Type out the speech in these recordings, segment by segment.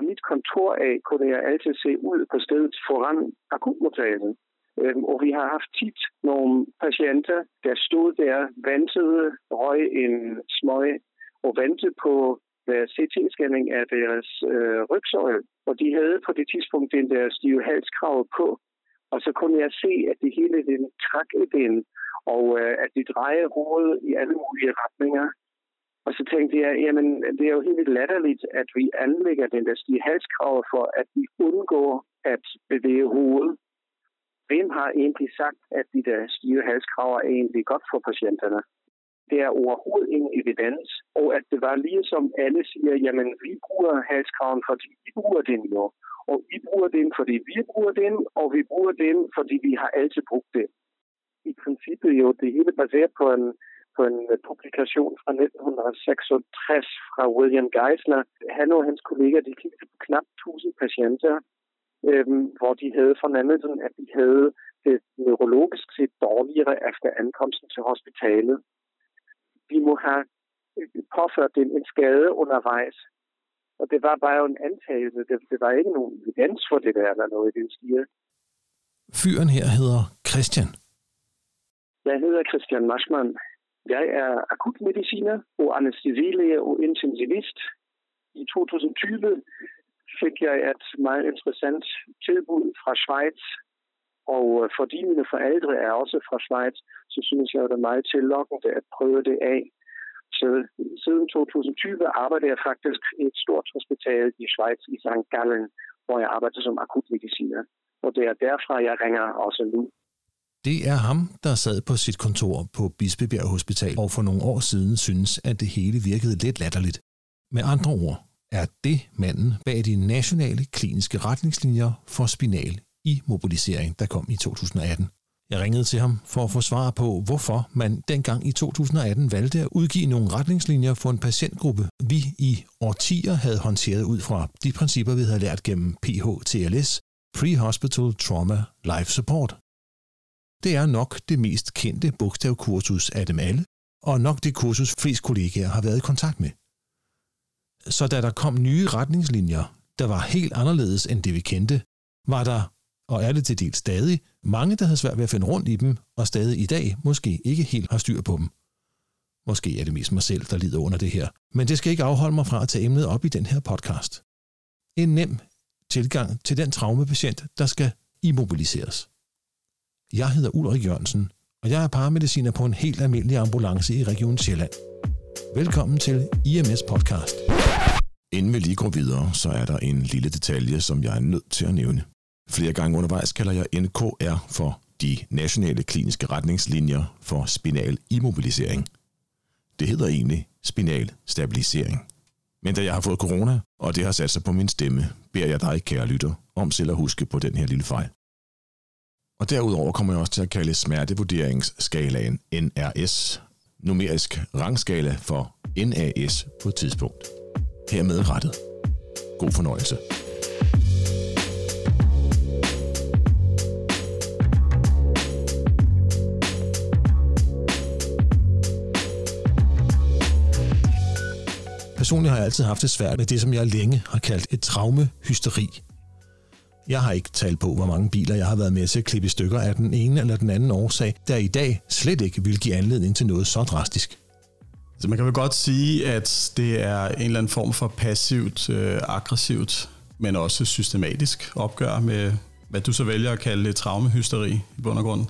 Fra mit kontor af kunne jeg altid se ud på stedet foran akutmodtagelsen. Øhm, og vi har haft tit nogle patienter, der stod der, ventede, røg en smøg og ventede på deres CT-scanning af deres øh, rygsøjle. Og de havde på det tidspunkt den der stive halskrav på. Og så kunne jeg se, at det hele den trak i den, og øh, at de drejede hovedet i alle mulige retninger. Og så tænkte jeg, jamen det er jo helt latterligt, at vi anlægger den der stige halskrav for, at vi undgår at bevæge hovedet. Hvem har egentlig sagt, at de der stive halskrav er egentlig godt for patienterne? Det er overhovedet ingen evidens, og at det var lige som alle siger, jamen vi bruger halskraven, fordi vi bruger den jo. Og vi bruger den, fordi vi bruger den, og vi bruger den, fordi vi har altid brugt den. I princippet jo det hele baseret på en, på en publikation fra 1966 fra William Geisler. Han og hans kolleger de kiggede på knap 1000 patienter, øhm, hvor de havde fornemmelsen, at de havde det neurologisk set dårligere efter ankomsten til hospitalet. Vi må have påført dem en skade undervejs. Og det var bare en antagelse. Det, det var ikke nogen evidens for det der, eller noget i den stil. Fyren her hedder Christian. Jeg hedder Christian Maschmann. Jeg er akutmediciner og anestesilæge og intensivist. I 2020 fik jeg et meget interessant tilbud fra Schweiz, og øh, fordi mine forældre er også fra Schweiz, så synes jeg, det er meget tillokkende at prøve det af. Så siden 2020 arbejder jeg faktisk i et stort hospital i Schweiz i St. Gallen, hvor jeg arbejder som akutmediciner. Og det er derfra, jeg ringer også nu. Det er ham, der sad på sit kontor på Bispebjerg Hospital og for nogle år siden synes, at det hele virkede lidt latterligt. Med andre ord er det manden bag de nationale kliniske retningslinjer for spinal i mobilisering, der kom i 2018. Jeg ringede til ham for at få svar på, hvorfor man dengang i 2018 valgte at udgive nogle retningslinjer for en patientgruppe, vi i årtier havde håndteret ud fra de principper, vi havde lært gennem PHTLS, Pre-Hospital Trauma Life Support. Det er nok det mest kendte bogstavkursus af dem alle, og nok det kursus flest kollegaer har været i kontakt med. Så da der kom nye retningslinjer, der var helt anderledes end det vi kendte, var der, og er det til del stadig, mange, der havde svært ved at finde rundt i dem, og stadig i dag måske ikke helt har styr på dem. Måske er det mest mig selv, der lider under det her, men det skal ikke afholde mig fra at tage emnet op i den her podcast. En nem tilgang til den traumepatient, der skal immobiliseres. Jeg hedder Ulrik Jørgensen, og jeg er paramediciner på en helt almindelig ambulance i Region Sjælland. Velkommen til IMS Podcast. Inden vi lige går videre, så er der en lille detalje, som jeg er nødt til at nævne. Flere gange undervejs kalder jeg NKR for de nationale kliniske retningslinjer for spinal immobilisering. Det hedder egentlig spinal stabilisering. Men da jeg har fået corona, og det har sat sig på min stemme, beder jeg dig, kære lytter, om selv at huske på den her lille fejl. Og derudover kommer jeg også til at kalde smertevurderingsskalaen NRS, numerisk rangskala for NAS på et tidspunkt. Hermed rettet. God fornøjelse. Personligt har jeg altid haft det svært med det, som jeg længe har kaldt et traumehysteri. Jeg har ikke talt på, hvor mange biler jeg har været med til at klippe i stykker af den ene eller den anden årsag, der i dag slet ikke vil give anledning til noget så drastisk. Så man kan vel godt sige, at det er en eller anden form for passivt, øh, aggressivt, men også systematisk opgør med, hvad du så vælger at kalde traumehysteri i bund og grund.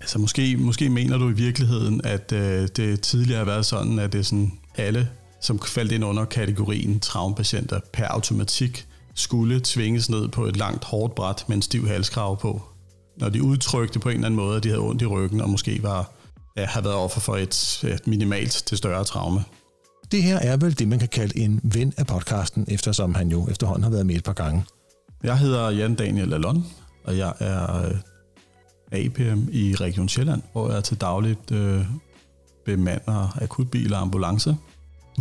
Altså måske, måske mener du i virkeligheden, at øh, det tidligere har været sådan, at det er sådan alle, som faldt ind under kategorien traumepatienter per automatik, skulle tvinges ned på et langt hårdt bræt med en stiv halskrav på. Når de udtrykte på en eller anden måde, at de havde ondt i ryggen og måske var, ja, havde været offer for et, et minimalt til større traume. Det her er vel det, man kan kalde en ven af podcasten, eftersom han jo efterhånden har været med et par gange. Jeg hedder Jan Daniel Lalon, og jeg er øh, APM i Region Sjælland, hvor jeg til dagligt øh, bemander akutbiler og ambulance.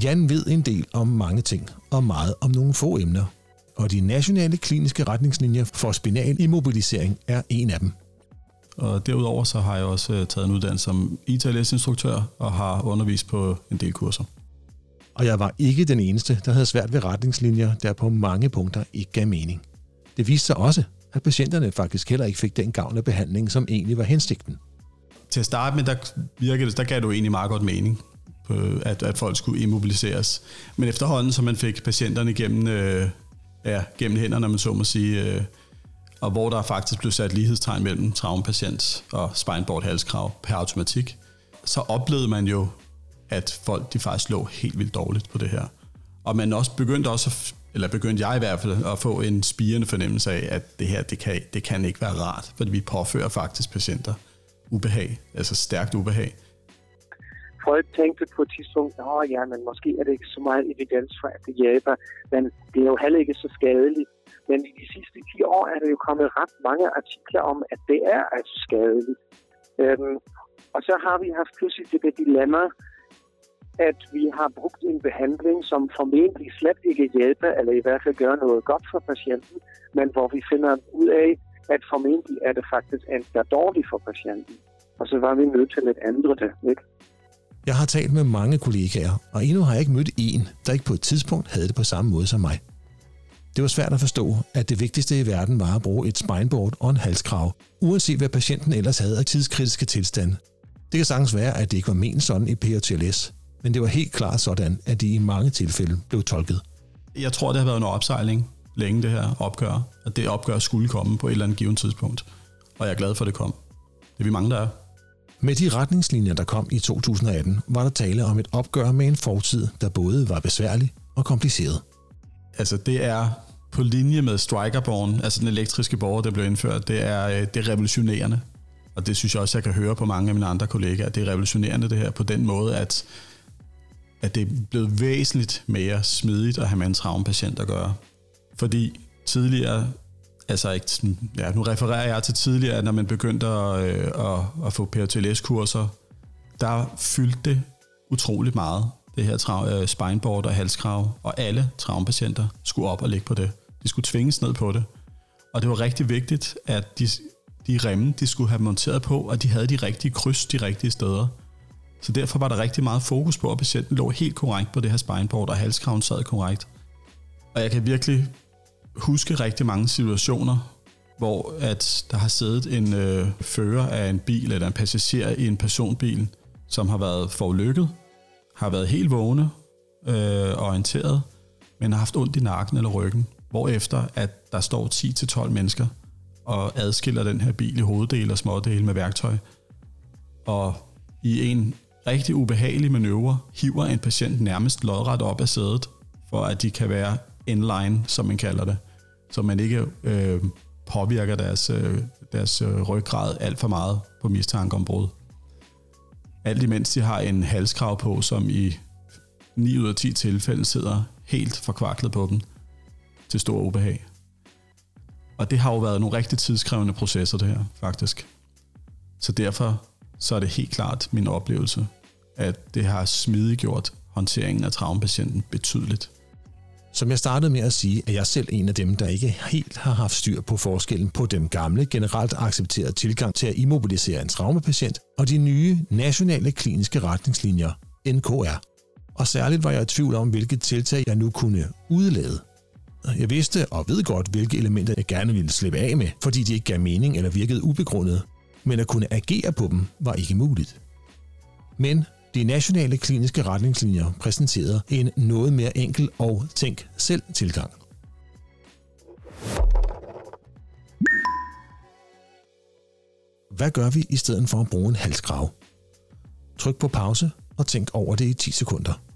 Jan ved en del om mange ting, og meget om nogle få emner, og de nationale kliniske retningslinjer for spinal immobilisering er en af dem. Og derudover så har jeg også øh, taget en uddannelse som ITLS-instruktør og har undervist på en del kurser. Og jeg var ikke den eneste, der havde svært ved retningslinjer, der på mange punkter ikke gav mening. Det viste sig også, at patienterne faktisk heller ikke fik den gavn af behandling, som egentlig var hensigten. Til at starte med, der virkede det, der gav du egentlig meget godt mening, på, at, at folk skulle immobiliseres. Men efterhånden, så man fik patienterne gennem, øh, ja, gennem hænderne, man så må sige, øh, og hvor der faktisk blev sat lighedstegn mellem traumapatient og spineboard halskrav per automatik, så oplevede man jo, at folk de faktisk lå helt vildt dårligt på det her. Og man også begyndte også, eller begyndte jeg i hvert fald, at få en spirende fornemmelse af, at det her, det kan, det kan ikke være rart, fordi vi påfører faktisk patienter ubehag, altså stærkt ubehag. Folk tænkte på et tidspunkt, at ja, men måske er det ikke så meget evidens for, at det hjælper, men det er jo heller ikke så skadeligt. Men i de sidste 10 år er der jo kommet ret mange artikler om, at det er altså skadeligt. Øhm, og så har vi haft pludselig det dilemma, at vi har brugt en behandling, som formentlig slet ikke hjælper, eller i hvert fald gør noget godt for patienten, men hvor vi finder ud af, at formentlig er det faktisk endda dårligt for patienten. Og så var vi nødt til at ændre det. Ikke? Jeg har talt med mange kollegaer, og endnu har jeg ikke mødt en, der ikke på et tidspunkt havde det på samme måde som mig. Det var svært at forstå, at det vigtigste i verden var at bruge et spineboard og en halskrav, uanset hvad patienten ellers havde af tidskritiske tilstande. Det kan sagtens være, at det ikke var ment sådan i PHTLS, men det var helt klart sådan, at det i mange tilfælde blev tolket. Jeg tror, det har været en opsejling længe, det her opgør, og det opgør skulle komme på et eller andet givet tidspunkt. Og jeg er glad for, at det kom. Det er vi mange, der er. Med de retningslinjer, der kom i 2018, var der tale om et opgør med en fortid, der både var besværlig og kompliceret. Altså det er på linje med Strikerborn, altså den elektriske borger, der blev indført, det er, øh, det er revolutionerende. Og det synes jeg også, jeg kan høre på mange af mine andre kollegaer, at det er revolutionerende det her på den måde, at, at det er blevet væsentligt mere smidigt at have med en traumapatient at gøre. Fordi tidligere, altså ikke, ja, nu refererer jeg til tidligere, når man begyndte at, øh, at, at få PRTLS-kurser, der fyldte det utroligt meget, det her tra- øh, spineboard og halskrav, og alle traumpatienter skulle op og ligge på det. De skulle tvinges ned på det. Og det var rigtig vigtigt, at de, de remme, de skulle have monteret på, og de havde de rigtige kryds de rigtige steder. Så derfor var der rigtig meget fokus på, at patienten lå helt korrekt på det her spineboard, og halskraven sad korrekt. Og jeg kan virkelig huske rigtig mange situationer, hvor at der har siddet en øh, fører af en bil eller en passager i en personbil, som har været forulykket, har været helt vågne øh, orienteret, men har haft ondt i nakken eller ryggen, hvorefter at der står 10-12 mennesker og adskiller den her bil i hoveddele og smådele med værktøj. Og i en rigtig ubehagelig manøvre hiver en patient nærmest lodret op af sædet, for at de kan være inline, som man kalder det, så man ikke øh, påvirker deres, øh, deres øh, ryggrad alt for meget på mistanke om brud. Alt imens de har en halskrav på, som i 9 ud af 10 tilfælde sidder helt forkvaklet på dem til stor ubehag. Og det har jo været nogle rigtig tidskrævende processer, det her, faktisk. Så derfor så er det helt klart min oplevelse, at det har smidiggjort håndteringen af traumpatienten betydeligt. Som jeg startede med at sige, er jeg selv en af dem, der ikke helt har haft styr på forskellen på den gamle, generelt accepterede tilgang til at immobilisere en traumapatient og de nye nationale kliniske retningslinjer, NKR. Og særligt var jeg i tvivl om, hvilke tiltag jeg nu kunne udlade. Jeg vidste og ved godt, hvilke elementer jeg gerne ville slippe af med, fordi de ikke gav mening eller virkede ubegrundet, men at kunne agere på dem var ikke muligt. Men de nationale kliniske retningslinjer præsenterede en noget mere enkel og tænk selv tilgang. Hvad gør vi i stedet for at bruge en halsgrav? Tryk på pause og tænk over det i 10 sekunder.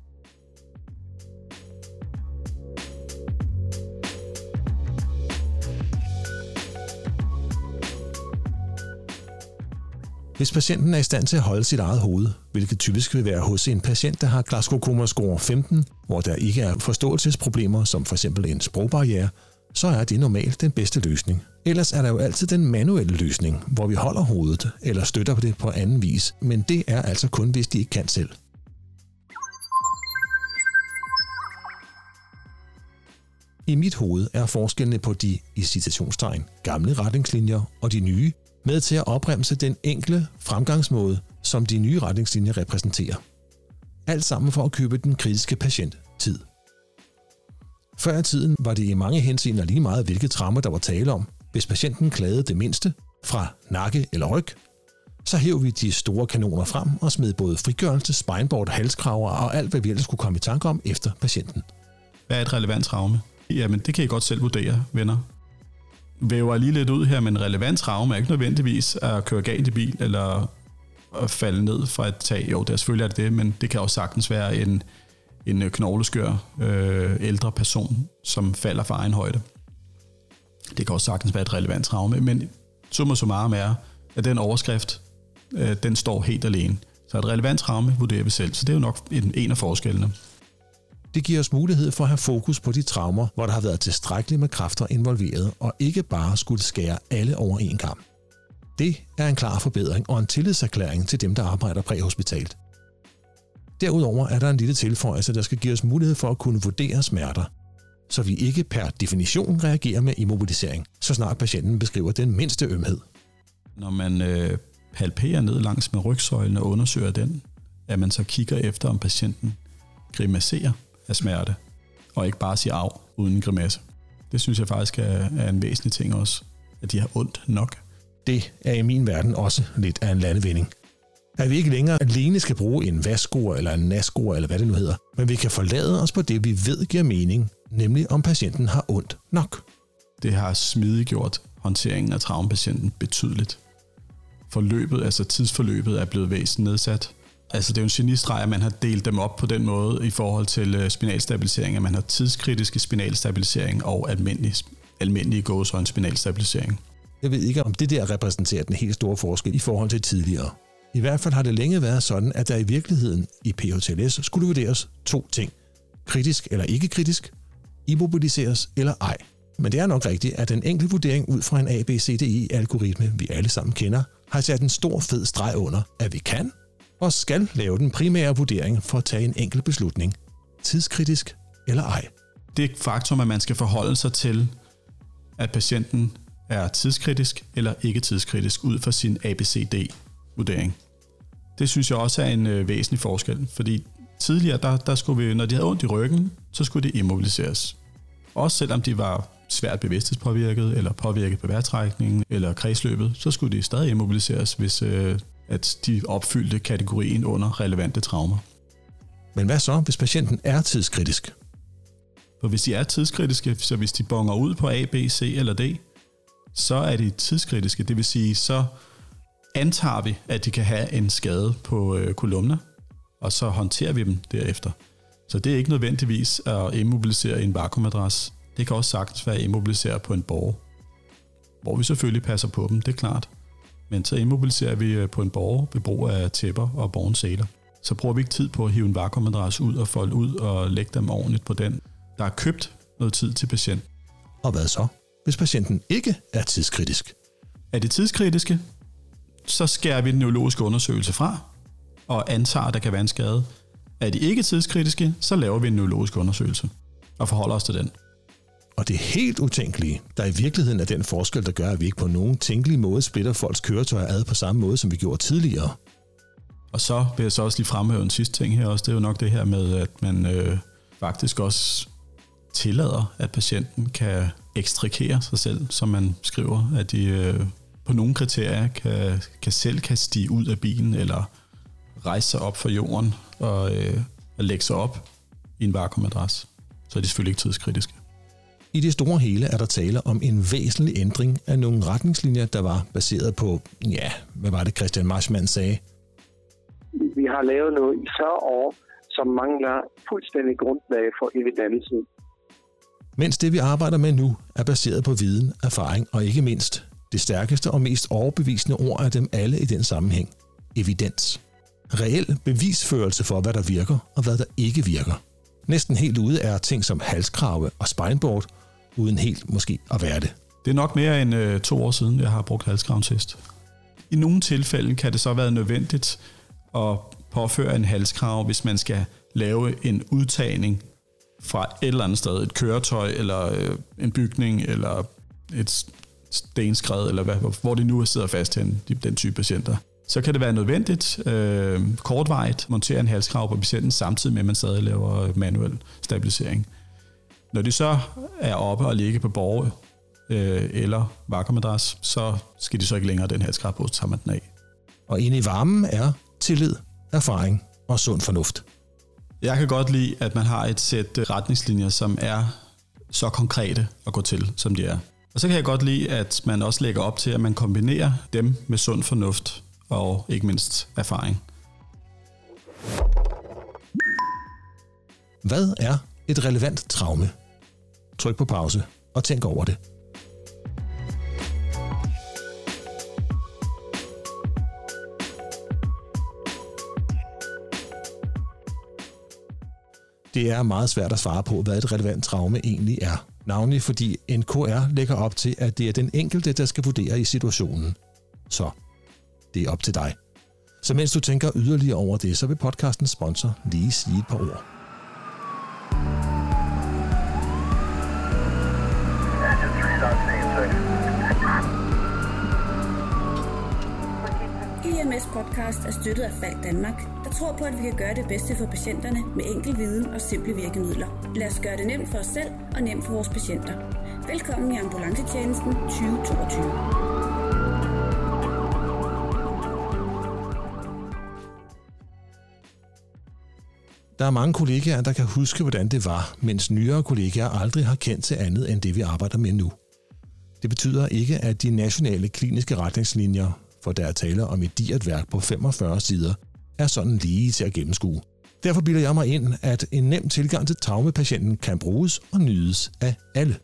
Hvis patienten er i stand til at holde sit eget hoved, hvilket typisk vil være hos en patient, der har Glasgow Coma score 15, hvor der ikke er forståelsesproblemer som f.eks. en sprogbarriere, så er det normalt den bedste løsning. Ellers er der jo altid den manuelle løsning, hvor vi holder hovedet eller støtter på det på anden vis, men det er altså kun, hvis de ikke kan selv. I mit hoved er forskellene på de, i citationstegn, gamle retningslinjer og de nye med til at opremse den enkle fremgangsmåde, som de nye retningslinjer repræsenterer. Alt sammen for at købe den kritiske patient tid. Før i tiden var det i mange henseender lige meget, hvilke traumer der var tale om. Hvis patienten klagede det mindste, fra nakke eller ryg, så hæv vi de store kanoner frem og smed både frigørelse, spineboard, halskraver og alt, hvad vi ellers kunne komme i tanke om efter patienten. Hvad er et relevant traume? Jamen, det kan I godt selv vurdere, venner. Væver lige lidt ud her, men relevant traume er ikke nødvendigvis at køre galt i bil, eller at falde ned fra et tag. Jo, det er selvfølgelig er det det, men det kan også sagtens være en, en knogleskør øh, ældre person, som falder fra egen højde. Det kan også sagtens være et relevant traume, men summa summarum er, at den overskrift, øh, den står helt alene. Så et relevant traume vurderer vi selv, så det er jo nok en, en af forskellene. Det giver os mulighed for at have fokus på de traumer, hvor der har været tilstrækkeligt med kræfter involveret, og ikke bare skulle skære alle over en kamp. Det er en klar forbedring og en tillidserklæring til dem, der arbejder præhospitalt. Derudover er der en lille tilføjelse, der skal give os mulighed for at kunne vurdere smerter, så vi ikke per definition reagerer med immobilisering, så snart patienten beskriver den mindste ømhed. Når man øh, palperer ned langs med rygsøjlen og undersøger den, at man så kigger efter, om patienten grimaserer af smerte, og ikke bare siger af uden grimasse. Det synes jeg faktisk er, er en væsentlig ting også, at de har ondt nok. Det er i min verden også lidt af en landevinding. At vi ikke længere alene skal bruge en vaskor eller en naskor eller hvad det nu hedder, men vi kan forlade os på det, vi ved giver mening, nemlig om patienten har ondt nok. Det har smidiggjort håndteringen af traumapatienten betydeligt. Forløbet, altså tidsforløbet, er blevet væsentligt nedsat. Altså det er jo en genistreg, at man har delt dem op på den måde i forhold til øh, spinalstabilisering, at man har tidskritiske spinalstabilisering og almindelig, almindelig gåsøjne spinalstabilisering. Jeg ved ikke, om det der repræsenterer den helt store forskel i forhold til tidligere. I hvert fald har det længe været sådan, at der i virkeligheden i PHTLS skulle vurderes to ting. Kritisk eller ikke kritisk, immobiliseres eller ej. Men det er nok rigtigt, at den enkelte vurdering ud fra en ABCDI-algoritme, vi alle sammen kender, har sat en stor fed streg under, at vi kan og skal lave den primære vurdering for at tage en enkelt beslutning. Tidskritisk eller ej. Det faktum, at man skal forholde sig til, at patienten er tidskritisk eller ikke tidskritisk ud fra sin ABCD-vurdering. Det synes jeg også er en øh, væsentlig forskel, fordi tidligere, der, der skulle vi, når de havde ondt i ryggen, så skulle de immobiliseres. Også selvom de var svært bevidsthedspåvirket, eller påvirket på vejrtrækningen, eller kredsløbet, så skulle de stadig immobiliseres, hvis øh, at de opfyldte kategorien under relevante traumer. Men hvad så, hvis patienten er tidskritisk? For hvis de er tidskritiske, så hvis de bonger ud på A, B, C eller D, så er de tidskritiske. Det vil sige, så antager vi, at de kan have en skade på øh, kolumner, og så håndterer vi dem derefter. Så det er ikke nødvendigvis at immobilisere en vakuumadras. Det kan også sagtens være at immobilisere på en borg. Hvor vi selvfølgelig passer på dem, det er klart. Men så immobiliserer vi øh, på en borg ved brug af tæpper og borgens sæler. Så bruger vi ikke tid på at hive en vakuumadras ud og folde ud og lægge dem ordentligt på den. Der er købt noget tid til patienten. Og hvad så, hvis patienten ikke er tidskritisk? Er det tidskritiske, så skærer vi den neurologiske undersøgelse fra og antager, at der kan være en skade. Er de ikke tidskritiske, så laver vi en neurologisk undersøgelse og forholder os til den. Og det er helt utænkelige, der i virkeligheden er den forskel, der gør, at vi ikke på nogen tænkelig måde splitter folks køretøjer ad på samme måde, som vi gjorde tidligere. Og så vil jeg så også lige fremhæve en sidste ting her også. Det er jo nok det her med, at man øh, faktisk også tillader, at patienten kan ekstrikere sig selv, som man skriver, at de øh, på nogle kriterier kan, kan selv kan stige ud af bilen, eller rejse sig op fra jorden og, øh, og lægge sig op i en vakuumadresse. Så er de selvfølgelig ikke tidskritiske. I det store hele er der tale om en væsentlig ændring af nogle retningslinjer, der var baseret på, ja, hvad var det Christian Marschmann sagde? Vi har lavet noget i 40 år, som mangler fuldstændig grundlag for evidensen. Mens det, vi arbejder med nu, er baseret på viden, erfaring og ikke mindst det stærkeste og mest overbevisende ord af dem alle i den sammenhæng. Evidens. Reel bevisførelse for, hvad der virker og hvad der ikke virker. Næsten helt ude er ting som halskrave og spineboard, uden helt måske at være det. Det er nok mere end øh, to år siden, jeg har brugt halskraventest. I nogle tilfælde kan det så være nødvendigt at påføre en halskrav, hvis man skal lave en udtagning fra et eller andet sted, et køretøj, eller øh, en bygning, eller et stenskred, eller hvad, hvor de nu sidder fast hen, den type patienter så kan det være nødvendigt øh, kortvarigt montere en halskrav på patienten, samtidig med, at man stadig laver manuel stabilisering. Når de så er oppe og ligge på borge øh, eller vakkermadras, så skal de så ikke længere den halskrav på, så tager man den af. Og inde i varmen er tillid, erfaring og sund fornuft. Jeg kan godt lide, at man har et sæt retningslinjer, som er så konkrete at gå til, som de er. Og så kan jeg godt lide, at man også lægger op til, at man kombinerer dem med sund fornuft og ikke mindst erfaring. Hvad er et relevant traume? Tryk på pause og tænk over det. Det er meget svært at svare på, hvad et relevant traume egentlig er. Navnlig fordi NKR lægger op til, at det er den enkelte, der skal vurdere i situationen. Så det er op til dig. Så mens du tænker yderligere over det, så vil podcastens sponsor lige sige et par ord. IMS podcast er støttet af Falk Danmark, der tror på, at vi kan gøre det bedste for patienterne med enkel viden og simple virkemidler. Lad os gøre det nemt for os selv og nemt for vores patienter. Velkommen i ambulancetjenesten 2022. Der er mange kollegaer, der kan huske, hvordan det var, mens nyere kollegaer aldrig har kendt til andet end det, vi arbejder med nu. Det betyder ikke, at de nationale kliniske retningslinjer, for der er tale om et digert værk på 45 sider, er sådan lige til at gennemskue. Derfor bilder jeg mig ind, at en nem tilgang til traumepatienten kan bruges og nydes af alle.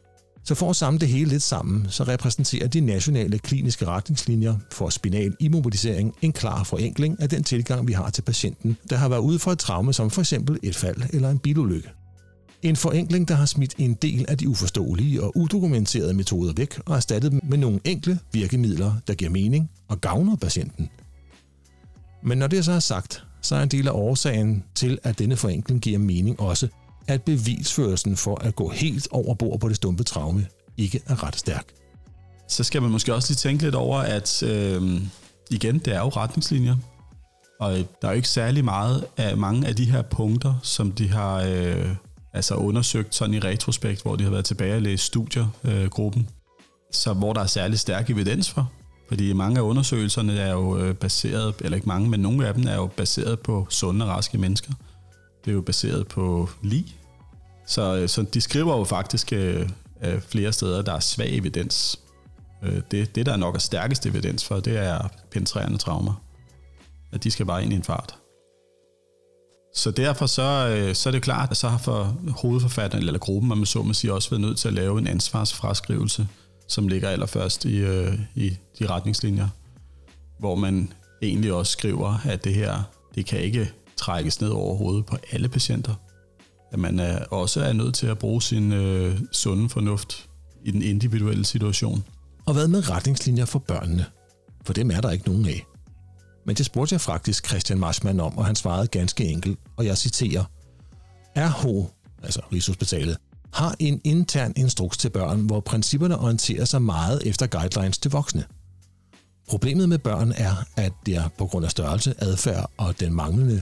Så for at samle det hele lidt sammen, så repræsenterer de nationale kliniske retningslinjer for spinal immobilisering en klar forenkling af den tilgang, vi har til patienten, der har været ude for et traume som for eksempel et fald eller en bilulykke. En forenkling, der har smidt en del af de uforståelige og udokumenterede metoder væk og erstattet dem med nogle enkle virkemidler, der giver mening og gavner patienten. Men når det så er sagt, så er en del af årsagen til, at denne forenkling giver mening også, at bevisførelsen for at gå helt over bord på det stumpe traume ikke er ret stærk. Så skal man måske også lige tænke lidt over, at øh, igen, det er jo retningslinjer. Og øh, der er jo ikke særlig meget af mange af de her punkter, som de har øh, altså undersøgt sådan i retrospekt, hvor de har været tilbage og læst studier, øh, gruppen, så hvor der er særlig stærk evidens for. Fordi mange af undersøgelserne er jo øh, baseret, eller ikke mange, men nogle af dem er jo baseret på sunde, raske mennesker. Det er jo baseret på lige. Så, øh, så de skriver jo faktisk øh, øh flere steder, der er svag evidens. Øh, det, det, der er nok er stærkest evidens for, det er penetrerende traumer. At de skal bare ind i en fart. Så derfor så, så er det klart, at så har for hovedforfatteren, eller gruppen, man så må sige, også været nødt til at lave en ansvarsfraskrivelse, som ligger allerførst i, øh, i de retningslinjer, hvor man egentlig også skriver, at det her, det kan ikke trækkes ned over hovedet på alle patienter. At man er, også er nødt til at bruge sin øh, sunde fornuft i den individuelle situation. Og hvad med retningslinjer for børnene? For dem er der ikke nogen af. Men det spurgte jeg faktisk Christian Marsmann om, og han svarede ganske enkelt, og jeg citerer, RH, altså Rigshospitalet, har en intern instruks til børn, hvor principperne orienterer sig meget efter guidelines til voksne. Problemet med børn er, at der på grund af størrelse, adfærd og den manglende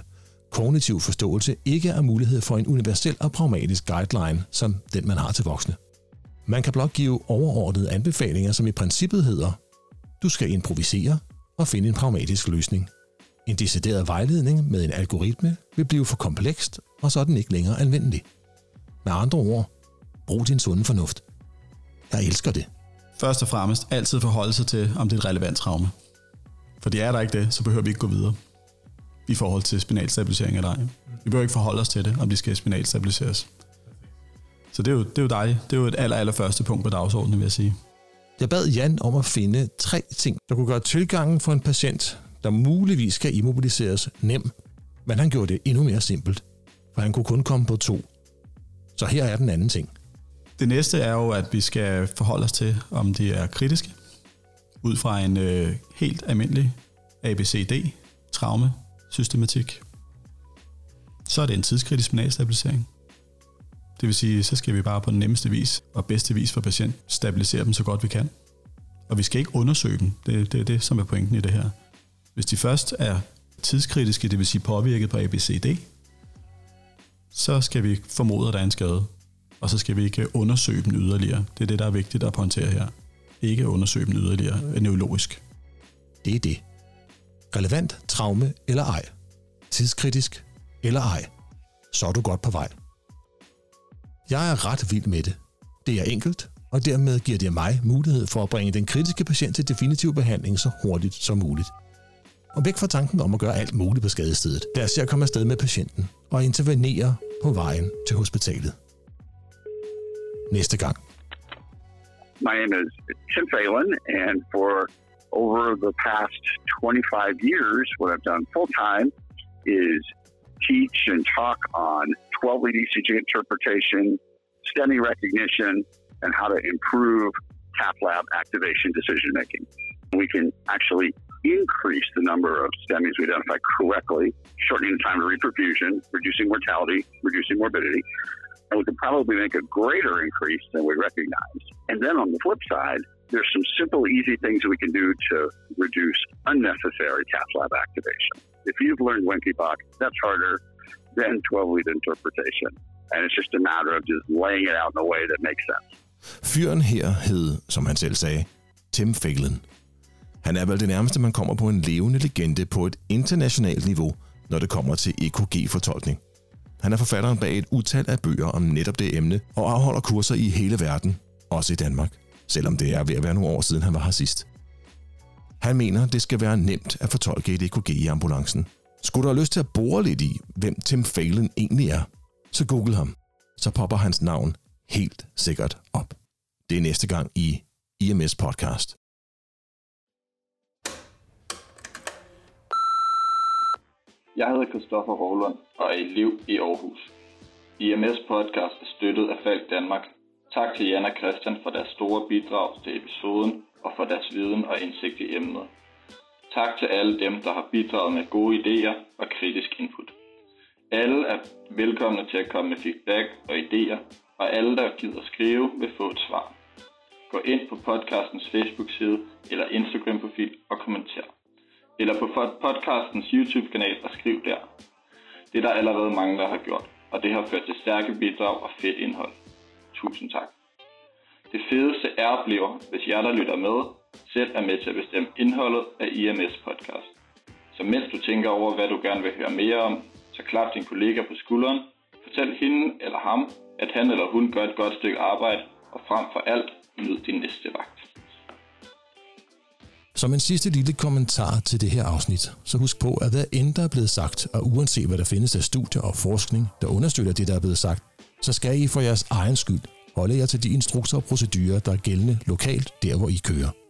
kognitiv forståelse ikke er mulighed for en universel og pragmatisk guideline, som den man har til voksne. Man kan blot give overordnede anbefalinger, som i princippet hedder, du skal improvisere, og finde en pragmatisk løsning. En decideret vejledning med en algoritme vil blive for komplekst, og så er den ikke længere anvendelig. Med andre ord, brug din sunde fornuft. Jeg elsker det. Først og fremmest altid forholde sig til, om det er et relevant traume. For det er der ikke det, så behøver vi ikke gå videre i forhold til spinalstabilisering af dig. Vi behøver ikke forholde os til det, om de skal spinalstabiliseres. Så det er jo, det er jo dig. Det er jo et aller, aller første punkt på dagsordenen, vil jeg sige. Jeg bad Jan om at finde tre ting, der kunne gøre tilgangen for en patient, der muligvis skal immobiliseres, nem, men han gjorde det endnu mere simpelt, for han kunne kun komme på to. Så her er den anden ting. Det næste er jo, at vi skal forholde os til, om de er kritiske, ud fra en øh, helt almindelig systematik, Så er det en tidskritisk spinalstabilisering. Det vil sige, så skal vi bare på den nemmeste vis og bedste vis for patient stabilisere dem så godt vi kan. Og vi skal ikke undersøge dem. Det, det er det, som er pointen i det her. Hvis de først er tidskritiske, det vil sige påvirket på ABCD, så skal vi formode, at der er en skade. Og så skal vi ikke undersøge dem yderligere. Det er det, der er vigtigt at pointere her. Ikke undersøge dem yderligere neurologisk. Det er det. Relevant traume eller ej. Tidskritisk eller ej. Så er du godt på vej. Jeg er ret vild med det. Det er enkelt, og dermed giver det mig mulighed for at bringe den kritiske patient til definitiv behandling så hurtigt som muligt. Og væk fra tanken om at gøre alt muligt på skadestedet. Lad os se at komme afsted med patienten og intervenere på vejen til hospitalet. Næste gang. My name is Tim Phelan, and for over the past 25 years, what I've done full time is teach and talk on 12 lead ECG interpretation, STEMI recognition, and how to improve cath lab activation decision making. We can actually increase the number of STEMIs we identify correctly, shortening the time to reperfusion, reducing mortality, reducing morbidity. And we can probably make a greater increase than we recognize. And then on the flip side, there's some simple, easy things we can do to reduce unnecessary cath lab activation. If you've learned Winkybox, that's harder than 12 lead interpretation. And it's just a matter of just laying it out in a way that makes sense. Fyren her hed, som han selv sagde, Tim Phelan. Han er vel det nærmeste, man kommer på en levende legende på et internationalt niveau, når det kommer til EKG-fortolkning. Han er forfatteren bag et utal af bøger om netop det emne, og afholder kurser i hele verden, også i Danmark, selvom det er ved at være nogle år siden, han var her sidst. Han mener, det skal være nemt at fortolke et EKG i ambulancen. Skulle du have lyst til at bore lidt i, hvem Tim Phelan egentlig er, så google ham. Så popper hans navn helt sikkert op. Det er næste gang i IMS Podcast. Jeg hedder Christoffer Rowland og er elev i Aarhus. IMS podcast er støttet af Falk Danmark. Tak til Jan og Christian for deres store bidrag til episoden og for deres viden og indsigt i emnet. Tak til alle dem, der har bidraget med gode idéer og kritisk input. Alle er velkomne til at komme med feedback og idéer, og alle, der gider skrive, vil få et svar. Gå ind på podcastens Facebook-side eller Instagram-profil og kommenter eller på podcastens YouTube-kanal og skriv der. Det er der allerede mange, der har gjort, og det har ført til stærke bidrag og fedt indhold. Tusind tak. Det fedeste er bliver, hvis jer, der lytter med, selv er med til at bestemme indholdet af IMS podcast. Så mens du tænker over, hvad du gerne vil høre mere om, så klap din kollega på skulderen, fortæl hende eller ham, at han eller hun gør et godt stykke arbejde, og frem for alt, nyd din næste vagt. Som en sidste lille kommentar til det her afsnit, så husk på, at hvad end der er blevet sagt, og uanset hvad der findes af studier og forskning, der understøtter det, der er blevet sagt, så skal I for jeres egen skyld holde jer til de instrukser og procedurer, der er gældende lokalt, der hvor I kører.